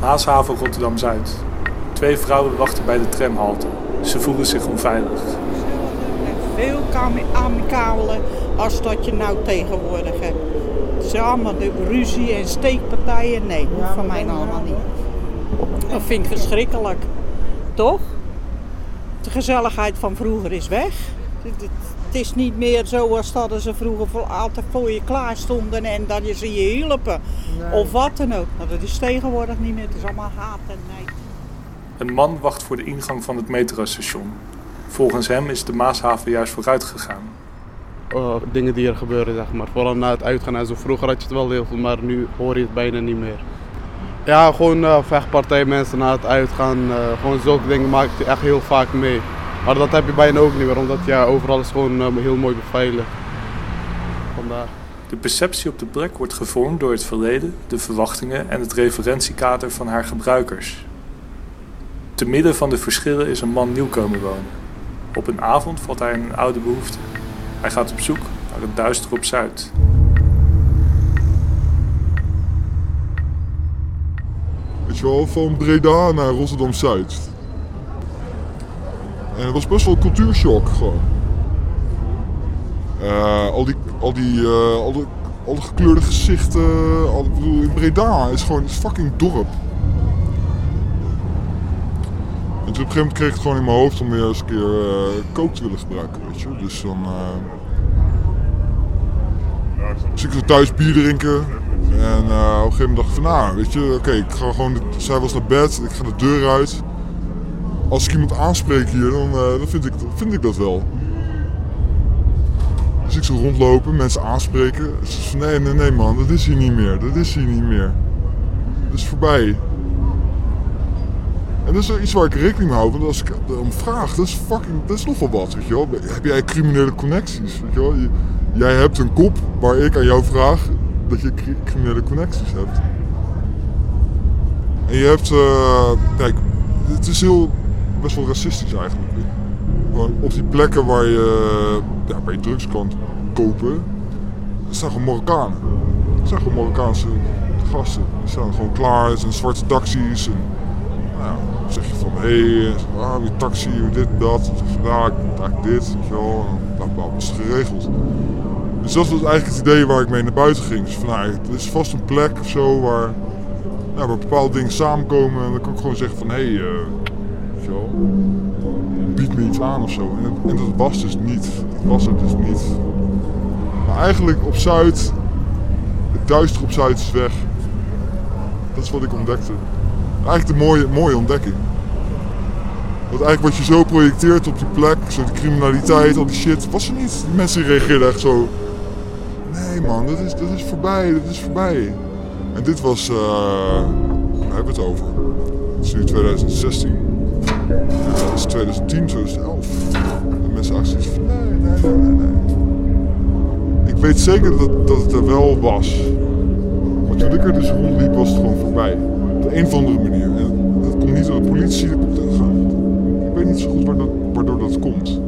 Maashaven Rotterdam-Zuid. Twee vrouwen wachten bij de tramhalte. Ze voelen zich onveilig. Veel amicabeler als dat je nou tegenwoordig hebt. Het is allemaal de ruzie en steekpartijen. Nee, van mij allemaal niet. Dat vind ik verschrikkelijk. Toch? De gezelligheid van vroeger is weg. Het is niet meer zoals dat ze vroeger altijd voor je klaar stonden en dat je ze je hielpen. Of wat dan ook. Maar dat is tegenwoordig niet meer. Het is allemaal haat en nijd. Een man wacht voor de ingang van het metrostation. Volgens hem is de Maashaven juist vooruit gegaan. Uh, dingen die er gebeuren, zeg maar. Vooral na het uitgaan en zo. Vroeger had je het wel heel veel, maar nu hoor je het bijna niet meer. Ja, gewoon uh, vechtpartij, mensen na het uitgaan. Uh, gewoon zulke dingen maak je echt heel vaak mee. Maar dat heb je bijna ook niet meer, omdat ja, overal is gewoon heel mooi beveiligd. Vandaar. De perceptie op de plek wordt gevormd door het verleden, de verwachtingen en het referentiekader van haar gebruikers. Te midden van de verschillen is een man nieuw komen wonen. Op een avond valt hij in een oude behoefte. Hij gaat op zoek naar het duister op Zuid. Weet je wel, van Breda naar Rotterdam-Zuid. En het was best wel een cultuurshock gewoon. Uh, al die, al die, uh, al de, al de gekleurde gezichten. Al, bedoel, in Breda is gewoon een fucking dorp. En toen op een gegeven moment kreeg ik het gewoon in mijn hoofd om weer eens een keer uh, kook te willen gebruiken, weet je. Dus dan... dus ik zo thuis bier drinken. En op een gegeven moment dacht ik van, nou, weet je, oké, ik ga gewoon... Zij was naar bed, ik ga de deur uit als ik iemand aanspreek hier, dan, dan vind, ik, vind ik dat wel. Dus ik zo rondlopen, mensen aanspreken. Nee, nee, nee man, dat is hier niet meer. Dat is hier niet meer. Dat is voorbij. En dat is iets waar ik rekening mee hou. Want als ik om vraag, dat is fucking, dat is nogal wat, weet je wel. Heb jij criminele connecties, weet je wel? Jij hebt een kop waar ik aan jou vraag dat je criminele connecties hebt. En je hebt, uh, kijk, het is heel best wel racistisch eigenlijk. Gewoon op die plekken waar je, ja, waar je drugs kan kopen, staan gewoon Marokkanen. Het zijn gewoon Marokkaanse gasten. Die staan gewoon klaar, het zijn zwarte taxis. En, nou, dan zeg je van, hé, hey, ah, wie taxi, dit, dat. Je, nou, ik dit, weet je wel. Is het geregeld. Dus dat was eigenlijk het idee waar ik mee naar buiten ging. Dus van, nou, er is vast een plek of zo waar, nou, waar bepaalde dingen samenkomen. En dan kan ik gewoon zeggen van, hé, hey, uh, Bied me iets aan of zo. En, en, dat was dus niet. Dat was het dus niet. Maar eigenlijk op Zuid, het duister op Zuid is weg. Dat is wat ik ontdekte. Eigenlijk de mooie, mooie ontdekking. Dat eigenlijk wat je zo projecteert op die plek, zo die criminaliteit, al die shit, was er niet. Die mensen reageerden echt zo. Nee man, dat is, dat is voorbij, dat is voorbij. En dit was, uh, hebben het over? Is nu 2016 dat is 2010, 2011. En mensen acties van nee, nee, nee, nee, Ik weet zeker dat, dat het er wel was. Maar toen ik er dus rondliep was het gewoon voorbij. Op een of andere manier. Dat komt niet door de politie, dat komt Ik weet niet zo goed waardoor dat komt.